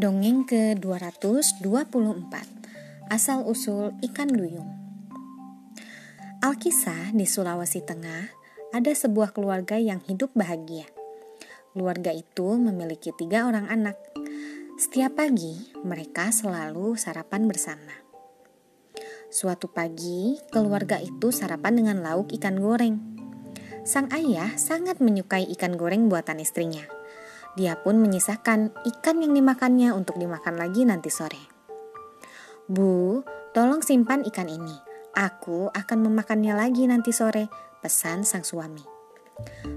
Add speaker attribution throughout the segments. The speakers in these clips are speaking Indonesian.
Speaker 1: Dongeng ke-224 Asal-usul ikan duyung Alkisah di Sulawesi Tengah ada sebuah keluarga yang hidup bahagia. Keluarga itu memiliki tiga orang anak. Setiap pagi, mereka selalu sarapan bersama. Suatu pagi, keluarga itu sarapan dengan lauk ikan goreng. Sang ayah sangat menyukai ikan goreng buatan istrinya dia pun menyisakan ikan yang dimakannya untuk dimakan lagi nanti sore. Bu, tolong simpan ikan ini. Aku akan memakannya lagi nanti sore, pesan sang suami.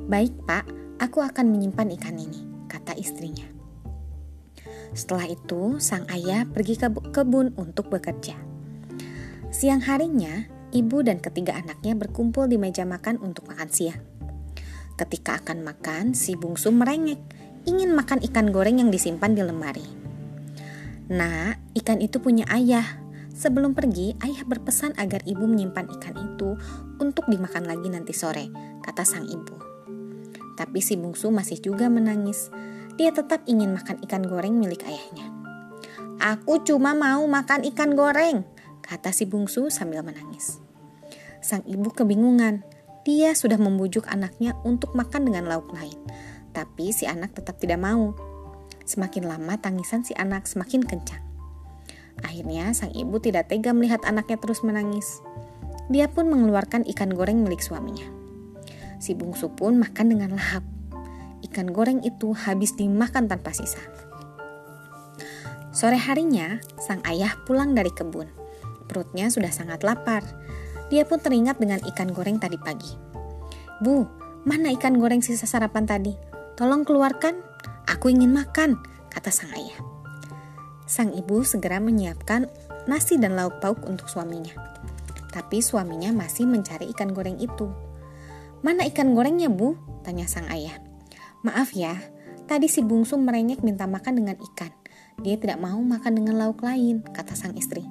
Speaker 1: Baik, Pak, aku akan menyimpan ikan ini, kata istrinya. Setelah itu, sang ayah pergi ke kebun untuk bekerja. Siang harinya, ibu dan ketiga anaknya berkumpul di meja makan untuk makan siang. Ketika akan makan, si bungsu merengek ingin makan ikan goreng yang disimpan di lemari. Nah, ikan itu punya ayah. Sebelum pergi, ayah berpesan agar ibu menyimpan ikan itu untuk dimakan lagi nanti sore, kata sang ibu. Tapi si bungsu masih juga menangis. Dia tetap ingin makan ikan goreng milik ayahnya. Aku cuma mau makan ikan goreng, kata si bungsu sambil menangis. Sang ibu kebingungan. Dia sudah membujuk anaknya untuk makan dengan lauk lain, tapi si anak tetap tidak mau. Semakin lama tangisan si anak semakin kencang. Akhirnya sang ibu tidak tega melihat anaknya terus menangis. Dia pun mengeluarkan ikan goreng milik suaminya. Si bungsu pun makan dengan lahap. Ikan goreng itu habis dimakan tanpa sisa. Sore harinya, sang ayah pulang dari kebun. Perutnya sudah sangat lapar. Dia pun teringat dengan ikan goreng tadi pagi. Bu, mana ikan goreng sisa sarapan tadi? Tolong keluarkan, aku ingin makan, kata sang ayah. Sang ibu segera menyiapkan nasi dan lauk pauk untuk suaminya. Tapi suaminya masih mencari ikan goreng itu. Mana ikan gorengnya, Bu? Tanya sang ayah. Maaf ya, tadi si bungsu merengek minta makan dengan ikan. Dia tidak mau makan dengan lauk lain, kata sang istri.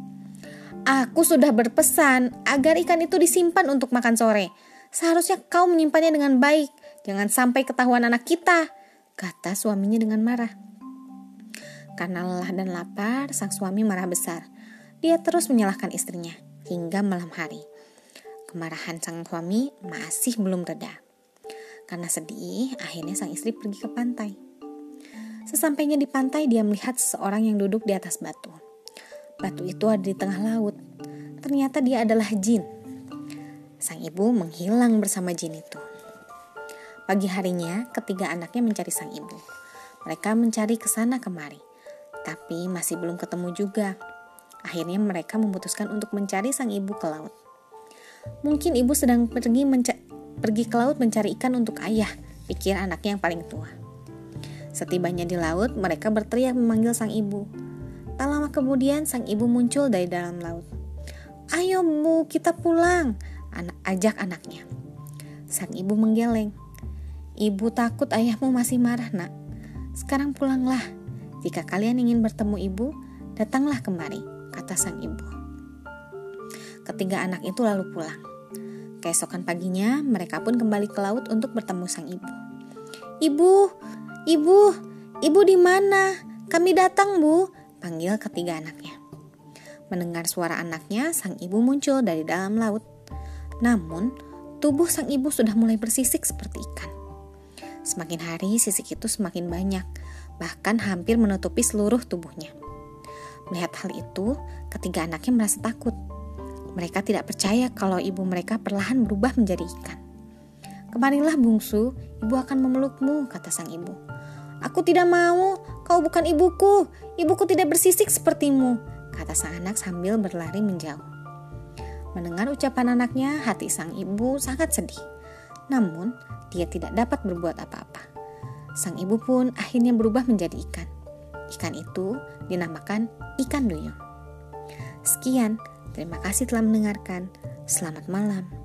Speaker 1: Aku sudah berpesan agar ikan itu disimpan untuk makan sore. Seharusnya kau menyimpannya dengan baik. Jangan sampai ketahuan anak kita, kata suaminya dengan marah. Karena lelah dan lapar, sang suami marah besar. Dia terus menyalahkan istrinya hingga malam hari. Kemarahan sang suami masih belum reda. Karena sedih, akhirnya sang istri pergi ke pantai. Sesampainya di pantai, dia melihat seseorang yang duduk di atas batu. Batu itu ada di tengah laut. Ternyata dia adalah jin. Sang ibu menghilang bersama jin itu. Pagi harinya, ketiga anaknya mencari sang ibu. Mereka mencari ke sana kemari, tapi masih belum ketemu juga. Akhirnya mereka memutuskan untuk mencari sang ibu ke laut. Mungkin ibu sedang pergi pergi ke laut mencari ikan untuk ayah, pikir anaknya yang paling tua. Setibanya di laut, mereka berteriak memanggil sang ibu. Tak lama kemudian, sang ibu muncul dari dalam laut. Ayo bu, kita pulang, ajak anaknya. Sang ibu menggeleng. Ibu takut ayahmu masih marah, Nak. Sekarang pulanglah. Jika kalian ingin bertemu ibu, datanglah kemari, kata sang ibu. Ketiga anak itu lalu pulang. Keesokan paginya, mereka pun kembali ke laut untuk bertemu sang ibu. Ibu, ibu, ibu di mana? Kami datang, Bu, panggil ketiga anaknya. Mendengar suara anaknya, sang ibu muncul dari dalam laut. Namun, tubuh sang ibu sudah mulai bersisik seperti ikan. Semakin hari sisik itu semakin banyak, bahkan hampir menutupi seluruh tubuhnya. Melihat hal itu, ketiga anaknya merasa takut. Mereka tidak percaya kalau ibu mereka perlahan berubah menjadi ikan. Kemarilah bungsu, ibu akan memelukmu, kata sang ibu. Aku tidak mau, kau bukan ibuku, ibuku tidak bersisik sepertimu, kata sang anak sambil berlari menjauh. Mendengar ucapan anaknya, hati sang ibu sangat sedih. Namun, dia tidak dapat berbuat apa-apa. Sang ibu pun akhirnya berubah menjadi ikan. Ikan itu dinamakan ikan duyung. Sekian, terima kasih telah mendengarkan. Selamat malam.